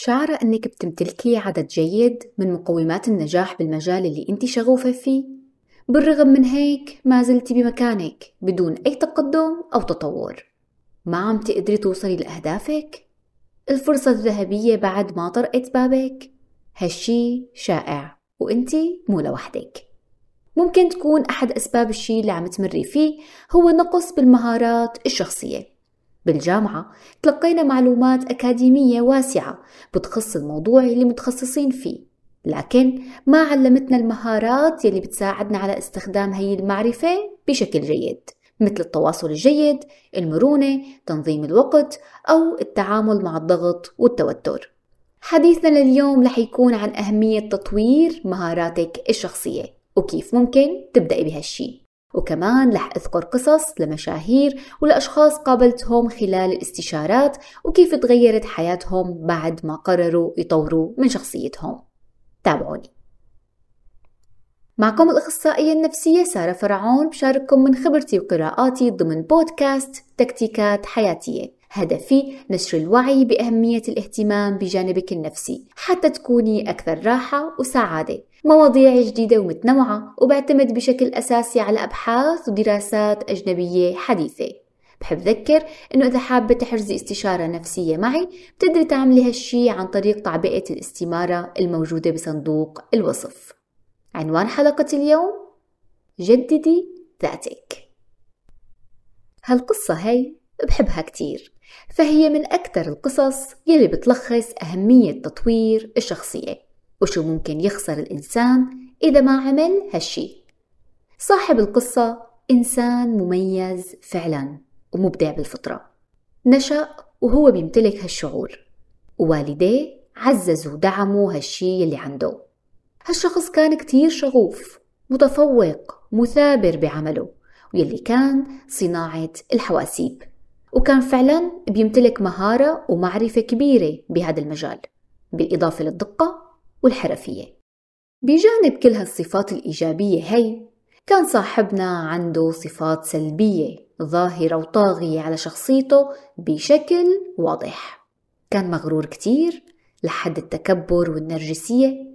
شعرة أنك بتمتلكي عدد جيد من مقومات النجاح بالمجال اللي أنت شغوفة فيه بالرغم من هيك ما زلتي بمكانك بدون أي تقدم أو تطور ما عم تقدري توصلي لأهدافك؟ الفرصة الذهبية بعد ما طرقت بابك؟ هالشي شائع وانتي مو لوحدك ممكن تكون أحد أسباب الشي اللي عم تمري فيه هو نقص بالمهارات الشخصية بالجامعة تلقينا معلومات أكاديمية واسعة بتخص الموضوع اللي متخصصين فيه لكن ما علمتنا المهارات يلي بتساعدنا على استخدام هي المعرفة بشكل جيد مثل التواصل الجيد، المرونة، تنظيم الوقت أو التعامل مع الضغط والتوتر. حديثنا لليوم رح يكون عن أهمية تطوير مهاراتك الشخصية وكيف ممكن تبدأي بهالشي وكمان رح أذكر قصص لمشاهير ولأشخاص قابلتهم خلال الاستشارات وكيف تغيرت حياتهم بعد ما قرروا يطوروا من شخصيتهم. تابعوني. معكم الأخصائية النفسية سارة فرعون بشارككم من خبرتي وقراءاتي ضمن بودكاست تكتيكات حياتية. هدفي نشر الوعي بأهمية الاهتمام بجانبك النفسي حتى تكوني أكثر راحة وسعادة. مواضيع جديدة ومتنوعة وبعتمد بشكل أساسي على أبحاث ودراسات أجنبية حديثة. بحب ذكر إنه إذا حابة تحجزي استشارة نفسية معي بتقدري تعملي هالشي عن طريق تعبئة الاستمارة الموجودة بصندوق الوصف. عنوان حلقة اليوم جددي ذاتك. هالقصة هي بحبها كتير. فهي من أكثر القصص يلي بتلخص أهمية تطوير الشخصية وشو ممكن يخسر الإنسان إذا ما عمل هالشي. صاحب القصة إنسان مميز فعلا ومبدع بالفطرة. نشأ وهو بيمتلك هالشعور ووالديه عززوا ودعموا هالشي اللي عنده. هالشخص كان كتير شغوف متفوق مثابر بعمله واللي كان صناعة الحواسيب. وكان فعلا بيمتلك مهارة ومعرفة كبيرة بهذا المجال بالإضافة للدقة والحرفية. بجانب كل هالصفات الإيجابية هي كان صاحبنا عنده صفات سلبية ظاهرة وطاغية على شخصيته بشكل واضح. كان مغرور كتير لحد التكبر والنرجسية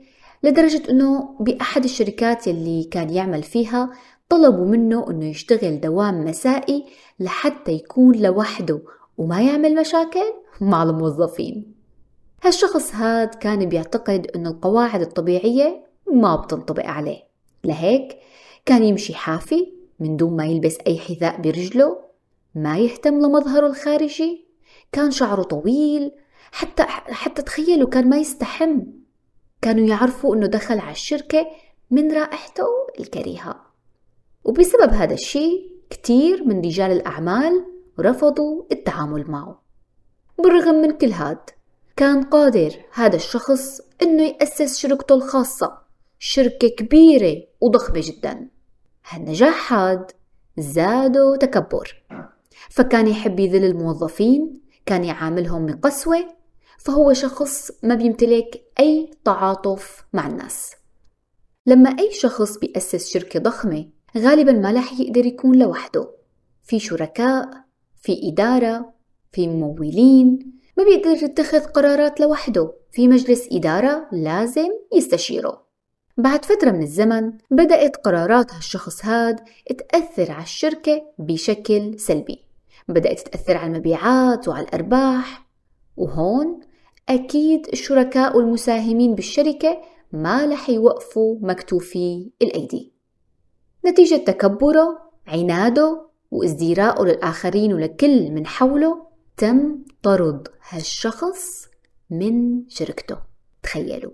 لدرجة أنه بأحد الشركات يلي كان يعمل فيها طلبوا منه أنه يشتغل دوام مسائي لحتى يكون لوحده وما يعمل مشاكل مع الموظفين. هالشخص هاد كان بيعتقد أنه القواعد الطبيعية ما بتنطبق عليه. لهيك كان يمشي حافي من دون ما يلبس أي حذاء برجله ما يهتم لمظهره الخارجي كان شعره طويل حتى حتى تخيلوا كان ما يستحم. كانوا يعرفوا إنه دخل على الشركة من رائحته الكريهة. وبسبب هذا الشيء كتير من رجال الأعمال رفضوا التعامل معه. بالرغم من كل هاد كان قادر هذا الشخص إنه يأسس شركته الخاصة شركة كبيرة وضخمة جدا. هالنجاح هاد زاده تكبر. فكان يحب يذل الموظفين كان يعاملهم بقسوة فهو شخص ما بيمتلك أي تعاطف مع الناس. لما أي شخص بيأسس شركة ضخمة غالبا ما رح يقدر يكون لوحده. في شركاء في إدارة في ممولين. ما بيقدر يتخذ قرارات لوحده. في مجلس إدارة لازم يستشيره. بعد فترة من الزمن بدأت قرارات هالشخص هاد تأثر على الشركة بشكل سلبي. بدأت تأثر على المبيعات وعلى الأرباح. وهون أكيد الشركاء والمساهمين بالشركة ما رح يوقفوا مكتوفي الأيدي. نتيجة تكبره عناده وازدراءه للآخرين ولكل من حوله تم طرد هالشخص من شركته. تخيلوا.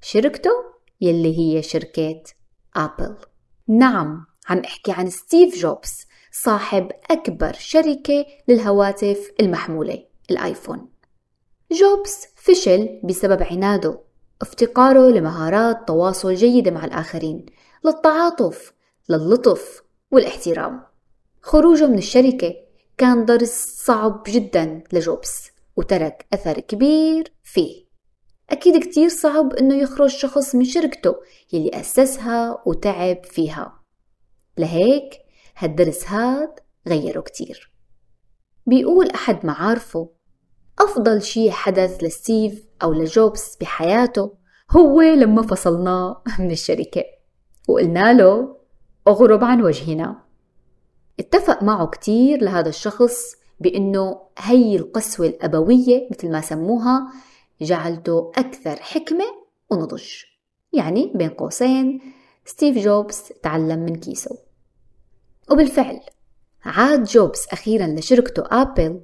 شركته يلي هي شركة أبل نعم عم احكي عن ستيف جوبز صاحب أكبر شركة للهواتف المحمولة الآيفون. جوبز فشل بسبب عناده افتقاره لمهارات تواصل جيدة مع الآخرين للتعاطف للطف والاحترام. خروجه من الشركة كان درس صعب جدا لجوبز وترك أثر كبير فيه. أكيد كتير صعب إنه يخرج شخص من شركته يلي أسسها وتعب فيها. لهيك هالدرس هاد غيره كتير. بيقول أحد معارفه أفضل شي حدث لستيف أو لجوبس بحياته هو لما فصلناه من الشركة. وقلنا له أغرب عن وجهنا. اتفق معه كتير لهذا الشخص بأنه هي القسوة الأبوية مثل ما سموها جعلته أكثر حكمة ونضج. يعني بين قوسين ستيف جوبز تعلم من كيسه. وبالفعل عاد جوبز أخيرا لشركته آبل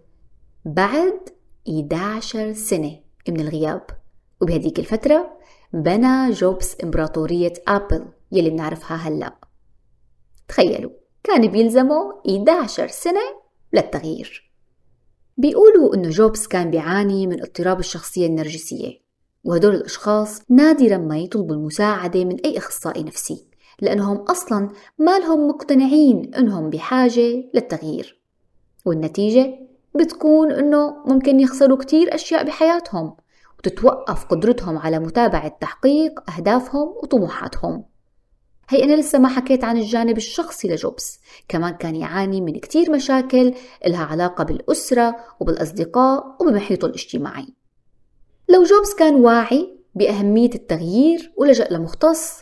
بعد 11 سنة من الغياب. وبهديك الفترة بنى جوبز إمبراطورية آبل يلي بنعرفها هلأ. تخيلوا كان بيلزمه 11 سنة للتغيير. بيقولوا إنه جوبز كان بيعاني من اضطراب الشخصية النرجسية وهدول الأشخاص نادرا ما يطلبوا المساعدة من أي أخصائي نفسي لأنهم أصلا ما لهم مقتنعين إنهم بحاجة للتغيير. والنتيجة بتكون إنه ممكن يخسروا كتير أشياء بحياتهم وتتوقف قدرتهم على متابعة تحقيق أهدافهم وطموحاتهم. هي أنا لسه ما حكيت عن الجانب الشخصي لجوبس. كمان كان يعاني من كتير مشاكل إلها علاقة بالأسرة وبالأصدقاء وبمحيطه الاجتماعي. لو جوبس كان واعي بأهمية التغيير ولجأ لمختص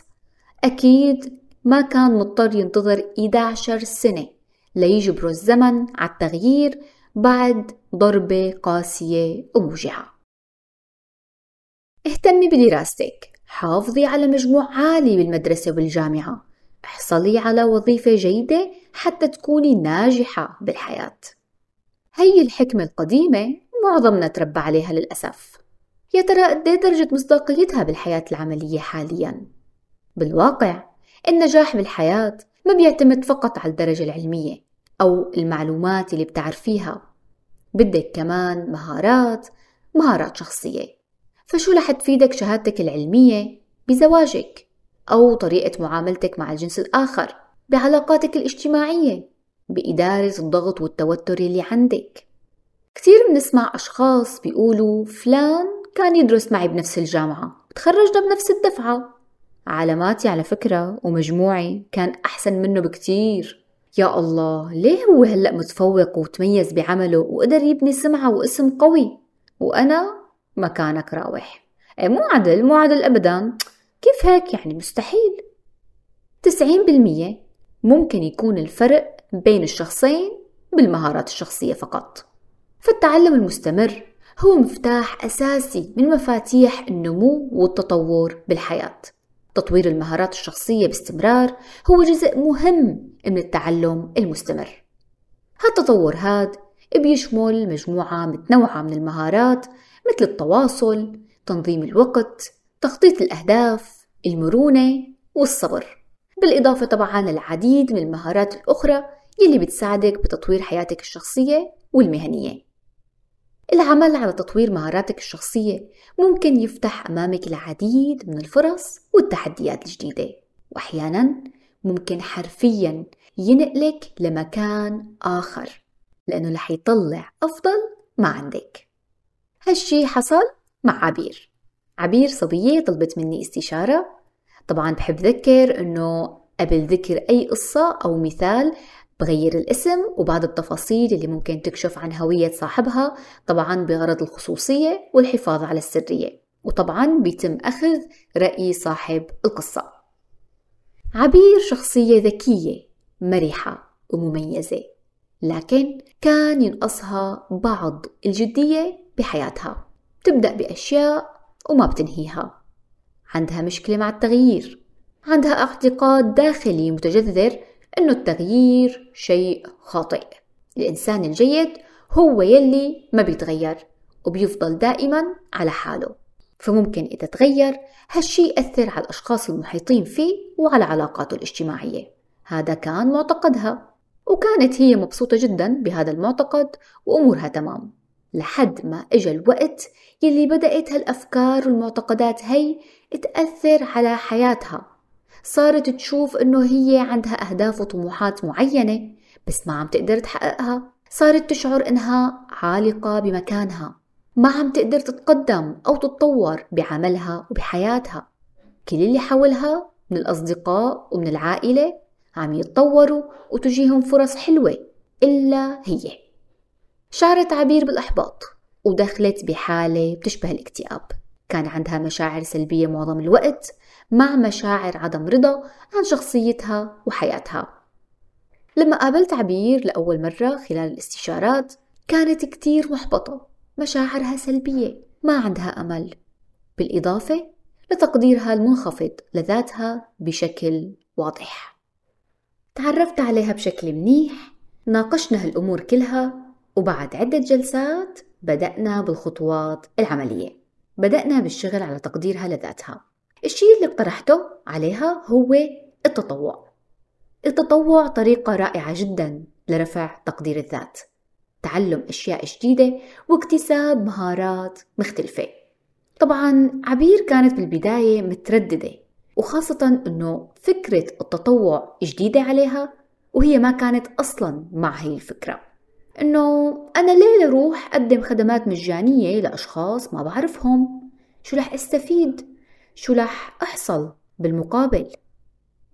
أكيد ما كان مضطر ينتظر 11 سنة ليجبروا الزمن على التغيير بعد ضربة قاسية وموجعة. اهتمي بدراستك. حافظي على مجموع عالي بالمدرسة والجامعة. احصلي على وظيفة جيدة حتى تكوني ناجحة بالحياة. هي الحكمة القديمة معظمنا تربى عليها للأسف. يا ترى قد إيه درجة مصداقيتها بالحياة العملية حاليا؟ بالواقع النجاح بالحياة ما بيعتمد فقط على الدرجة العلمية أو المعلومات اللي بتعرفيها. بدك كمان مهارات مهارات شخصية. فشو رح تفيدك شهادتك العلمية بزواجك أو طريقة معاملتك مع الجنس الآخر بعلاقاتك الاجتماعية بإدارة الضغط والتوتر اللي عندك. كتير بنسمع أشخاص بيقولوا فلان كان يدرس معي بنفس الجامعة تخرجنا بنفس الدفعة. علاماتي على فكرة ومجموعي كان أحسن منه بكتير. يا الله ليه هو هلأ متفوق وتميز بعمله وقدر يبني سمعة واسم قوي؟ وأنا مكانك راوح. اي مو عدل مو عدل أبدا. كيف هيك؟ يعني مستحيل. تسعين بالمية ممكن يكون الفرق بين الشخصين بالمهارات الشخصية فقط. فالتعلم المستمر هو مفتاح أساسي من مفاتيح النمو والتطور بالحياة. تطوير المهارات الشخصية باستمرار هو جزء مهم من التعلم المستمر. هالتطور هاد بيشمل مجموعة متنوعة من المهارات مثل التواصل، تنظيم الوقت، تخطيط الأهداف، المرونة والصبر. بالإضافة طبعا للعديد من المهارات الأخرى يلي بتساعدك بتطوير حياتك الشخصية والمهنية. العمل على تطوير مهاراتك الشخصية ممكن يفتح أمامك العديد من الفرص والتحديات الجديدة. وأحيانا ممكن حرفيا ينقلك لمكان آخر لأنه رح يطلع أفضل ما عندك. هالشي حصل مع عبير. عبير صبية طلبت مني استشارة. طبعا بحب ذكر أنه قبل ذكر أي قصة أو مثال بغير الاسم وبعض التفاصيل اللي ممكن تكشف عن هوية صاحبها طبعا بغرض الخصوصية والحفاظ على السرية. وطبعا بيتم أخذ رأي صاحب القصة. عبير شخصية ذكية مرحة ومميزة لكن كان ينقصها بعض الجدية بحياتها تبدأ بأشياء وما بتنهيها. عندها مشكلة مع التغيير. عندها اعتقاد داخلي متجذر أنه التغيير شيء خاطئ. الإنسان الجيد هو يلي ما بيتغير وبيفضل دائما على حاله. فممكن إذا تغير هالشي يأثر على الأشخاص المحيطين فيه وعلى علاقاته الاجتماعية. هذا كان معتقدها. وكانت هي مبسوطة جدا بهذا المعتقد وأمورها تمام. لحد ما إجا الوقت يلي بدأت هالأفكار والمعتقدات هي تأثر على حياتها. صارت تشوف إنه هي عندها أهداف وطموحات معينة بس ما عم تقدر تحققها. صارت تشعر إنها عالقة بمكانها. ما عم تقدر تتقدم أو تتطور بعملها وبحياتها. كل اللي حولها من الأصدقاء ومن العائلة عم يتطوروا وتجيهم فرص حلوة إلا هي. شعرت عبير بالإحباط ودخلت بحالة بتشبه الاكتئاب. كان عندها مشاعر سلبية معظم الوقت مع مشاعر عدم رضا عن شخصيتها وحياتها. لما قابلت عبير لأول مرة خلال الاستشارات كانت كتير محبطة مشاعرها سلبية ما عندها أمل. بالإضافة لتقديرها المنخفض لذاتها بشكل واضح. تعرفت عليها بشكل منيح ناقشنا هالأمور كلها وبعد عدة جلسات بدأنا بالخطوات العملية. بدأنا بالشغل على تقديرها لذاتها. الشيء اللي اقترحته عليها هو التطوع. التطوع طريقة رائعة جدا لرفع تقدير الذات. تعلم أشياء جديدة واكتساب مهارات مختلفة. طبعا عبير كانت بالبداية مترددة وخاصة أنه فكرة التطوع جديدة عليها وهي ما كانت أصلا مع هي الفكرة. أنه أنا ليه أروح أقدم خدمات مجانية لأشخاص ما بعرفهم؟ شو رح أستفيد؟ شو رح أحصل بالمقابل؟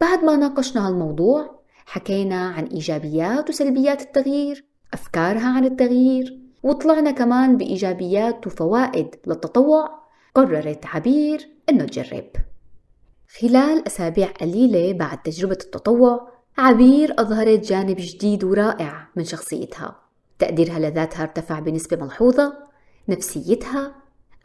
بعد ما ناقشنا هالموضوع حكينا عن إيجابيات وسلبيات التغيير أفكارها عن التغيير وطلعنا كمان بإيجابيات وفوائد للتطوع قررت عبير إنه تجرب. خلال أسابيع قليلة بعد تجربة التطوع عبير أظهرت جانب جديد ورائع من شخصيتها. تقديرها لذاتها ارتفع بنسبة ملحوظة نفسيتها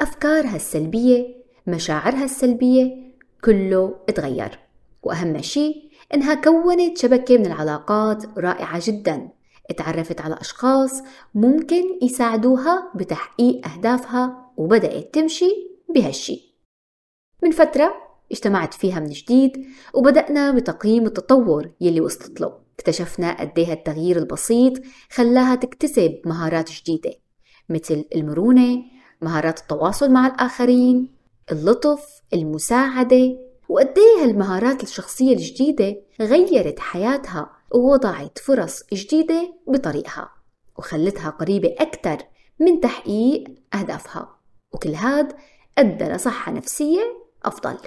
أفكارها السلبية مشاعرها السلبية كله اتغير. وأهم شيء إنها كونت شبكة من العلاقات رائعة جدا. اتعرفت على أشخاص ممكن يساعدوها بتحقيق أهدافها وبدأت تمشي بهالشي من فترة اجتمعت فيها من جديد وبدأنا بتقييم التطور يلي وصلت له. اكتشفنا قد إيه التغيير البسيط خلاها تكتسب مهارات جديدة مثل المرونة مهارات التواصل مع الآخرين اللطف المساعدة وقد إيه هالمهارات الشخصية الجديدة غيرت حياتها ووضعت فرص جديدة بطريقها وخلتها قريبة أكثر من تحقيق أهدافها وكل هاد أدى لصحة نفسية أفضل.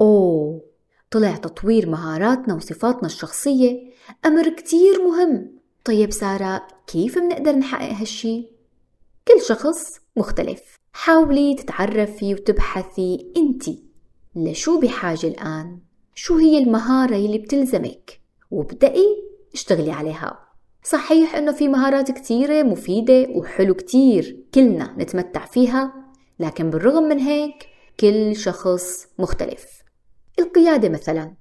أوه! طلع تطوير مهاراتنا وصفاتنا الشخصية أمر كتير مهم. طيب سارة كيف منقدر نحقق هالشي؟ كل شخص مختلف. حاولي تتعرفي وتبحثي انتي لشو بحاجة الآن؟ شو هي المهارة اللي بتلزمك؟ وابدأي اشتغلي عليها. صحيح إنه في مهارات كتيرة مفيدة وحلو كتير كلنا نتمتع فيها لكن بالرغم من هيك كل شخص مختلف. القيادة مثلا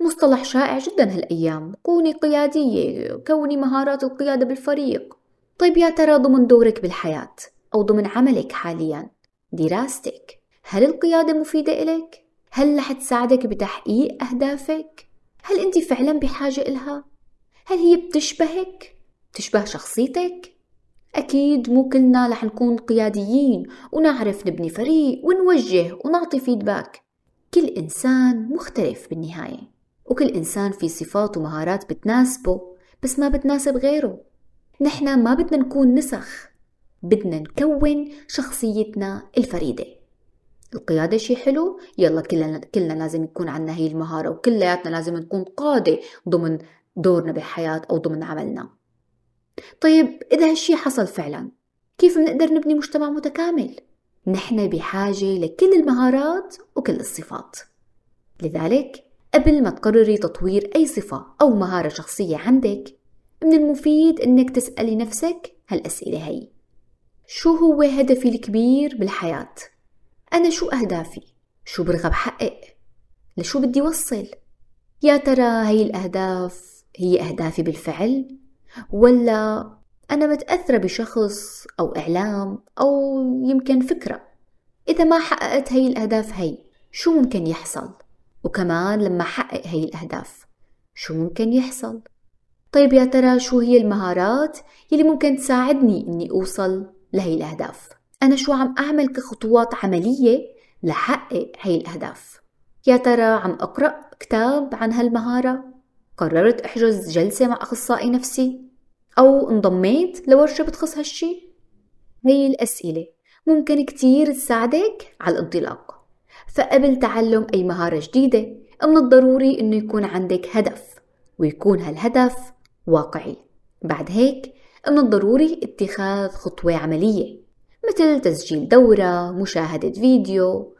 مصطلح شائع جدا هالأيام كوني قيادية كوني مهارات القيادة بالفريق طيب يا ترى ضمن دورك بالحياة أو ضمن عملك حاليا دراستك هل القيادة مفيدة إلك؟ هل رح تساعدك بتحقيق أهدافك؟ هل أنت فعلا بحاجة إلها؟ هل هي بتشبهك؟ بتشبه شخصيتك؟ أكيد مو كلنا رح نكون قياديين ونعرف نبني فريق ونوجه ونعطي فيدباك كل إنسان مختلف بالنهاية وكل إنسان في صفات ومهارات بتناسبه بس ما بتناسب غيره. نحن ما بدنا نكون نسخ بدنا نكون شخصيتنا الفريدة. القيادة شي حلو؟ يلا كلنا كلنا لازم يكون عنا هي المهارة وكلياتنا لازم نكون قادة ضمن دورنا بالحياة أو ضمن عملنا. طيب إذا هالشي حصل فعلا كيف بنقدر نبني مجتمع متكامل؟ نحن بحاجة لكل المهارات وكل الصفات لذلك قبل ما تقرري تطوير أي صفة أو مهارة شخصية عندك من المفيد إنك تسألي نفسك هالأسئلة هي شو هو هدفي الكبير بالحياة؟ أنا شو أهدافي؟ شو برغب حقق؟ لشو بدي وصل؟ يا ترى هي الأهداف هي أهدافي بالفعل؟ ولا أنا متأثرة بشخص أو إعلام أو يمكن فكرة إذا ما حققت هي الأهداف هي شو ممكن يحصل؟ وكمان لما أحقق هي الأهداف شو ممكن يحصل؟ طيب يا ترى شو هي المهارات يلي ممكن تساعدني إني أوصل لهي الأهداف؟ أنا شو عم أعمل كخطوات عملية لحقق هي الأهداف؟ يا ترى عم أقرأ كتاب عن هالمهارة؟ قررت أحجز جلسة مع أخصائي نفسي؟ أو انضميت لورشة بتخص هالشي؟ هي الأسئلة. ممكن كتير تساعدك على الانطلاق. فقبل تعلم أي مهارة جديدة من الضروري إنه يكون عندك هدف ويكون هالهدف واقعي. بعد هيك من الضروري اتخاذ خطوة عملية مثل تسجيل دورة مشاهدة فيديو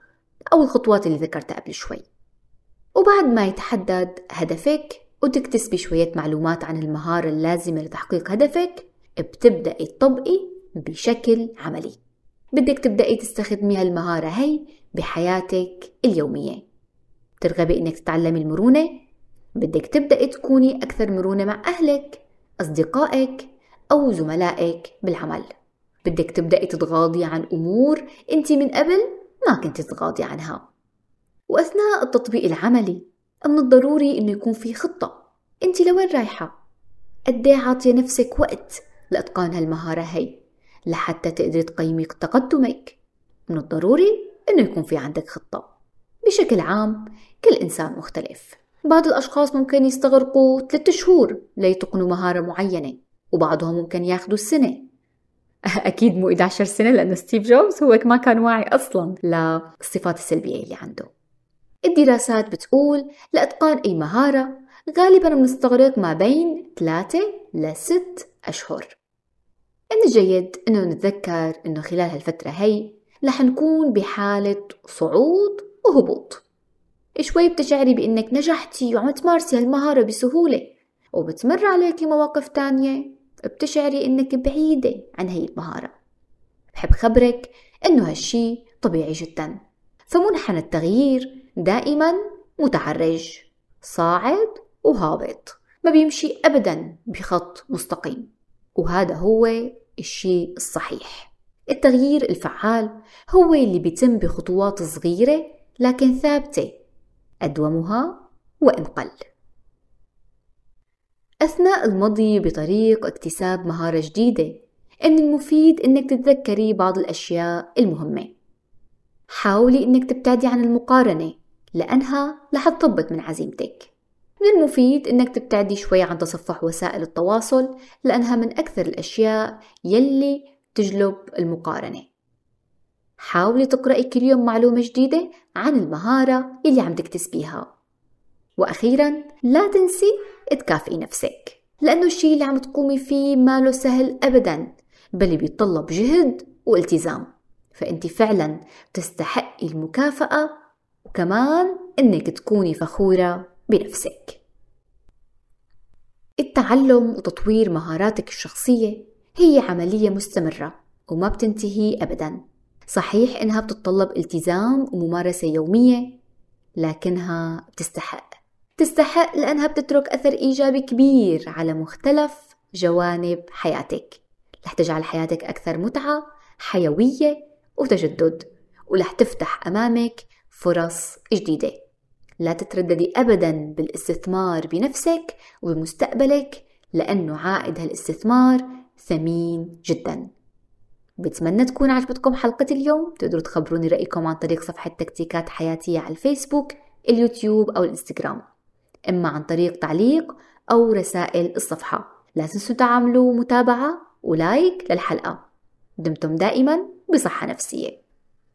أو الخطوات اللي ذكرتها قبل شوي. وبعد ما يتحدد هدفك وتكتسبي شوية معلومات عن المهارة اللازمة لتحقيق هدفك بتبدأي تطبقي بشكل عملي. بدك تبدأي تستخدمي هالمهارة هي بحياتك اليومية. ترغبي إنك تتعلمي المرونة. بدك تبدأي تكوني أكثر مرونة مع أهلك أصدقائك أو زملائك بالعمل. بدك تبدأي تتغاضي عن أمور أنت من قبل ما كنت تتغاضي عنها. وأثناء التطبيق العملي من الضروري إنه يكون في خطة. أنت لوين رايحة؟ قد عاطية نفسك وقت لإتقان هالمهارة هي لحتى تقدري تقيمي تقدمك؟ من الضروري إنه يكون في عندك خطة. بشكل عام كل إنسان مختلف. بعض الأشخاص ممكن يستغرقوا ثلاثة شهور ليتقنوا مهارة معينة وبعضهم ممكن ياخذوا السنة. أكيد مو 11 سنة لأنه ستيف جوبز هو ما كان واعي أصلا للصفات السلبية اللي عنده. الدراسات بتقول لإتقان أي مهارة غالبا بنستغرق ما بين 3 ل 6 أشهر. من الجيد أنه نتذكر أنه خلال هالفترة هي رح نكون بحالة صعود وهبوط. شوي بتشعري بأنك نجحتي وعم تمارسي هالمهارة بسهولة وبتمر عليكي مواقف تانية بتشعري أنك بعيدة عن هي المهارة. بحب خبرك أنه هالشي طبيعي جدا. فمنحنى التغيير دائما متعرج صاعد وهابط ما بيمشي أبدا بخط مستقيم. وهذا هو الشيء الصحيح. التغيير الفعال هو اللي بيتم بخطوات صغيرة لكن ثابتة أدومها وإن قل. أثناء المضي بطريق اكتساب مهارة جديدة من المفيد إنك تتذكري بعض الأشياء المهمة. حاولي إنك تبتعدي عن المقارنة. لأنها رح تضبط من عزيمتك. من المفيد إنك تبتعدي شوي عن تصفح وسائل التواصل لأنها من أكثر الأشياء يلي تجلب المقارنة. حاولي تقرأي كل يوم معلومة جديدة عن المهارة اللي عم تكتسبيها وأخيرا لا تنسي تكافئي نفسك لأنه الشيء اللي عم تقومي فيه ما له سهل أبدا بل بيتطلب جهد والتزام. فأنت فعلا تستحقي المكافأة وكمان إنك تكوني فخورة بنفسك. التعلم وتطوير مهاراتك الشخصية هي عملية مستمرة وما بتنتهي أبدا. صحيح إنها بتتطلب التزام وممارسة يومية لكنها بتستحق. تستحق لأنها بتترك أثر إيجابي كبير على مختلف جوانب حياتك. رح تجعل حياتك أكثر متعة حيوية وتجدد ورح تفتح أمامك فرص جديدة. لا تترددي أبدا بالاستثمار بنفسك وبمستقبلك لأنه عائد هالاستثمار ثمين جدا. بتمنى تكون عجبتكم حلقة اليوم. تقدروا تخبروني رأيكم عن طريق صفحة تكتيكات حياتية على الفيسبوك اليوتيوب أو الإنستغرام. إما عن طريق تعليق أو رسائل الصفحة. لا تنسوا تعملوا متابعة ولايك للحلقة. دمتم دائما بصحة نفسية.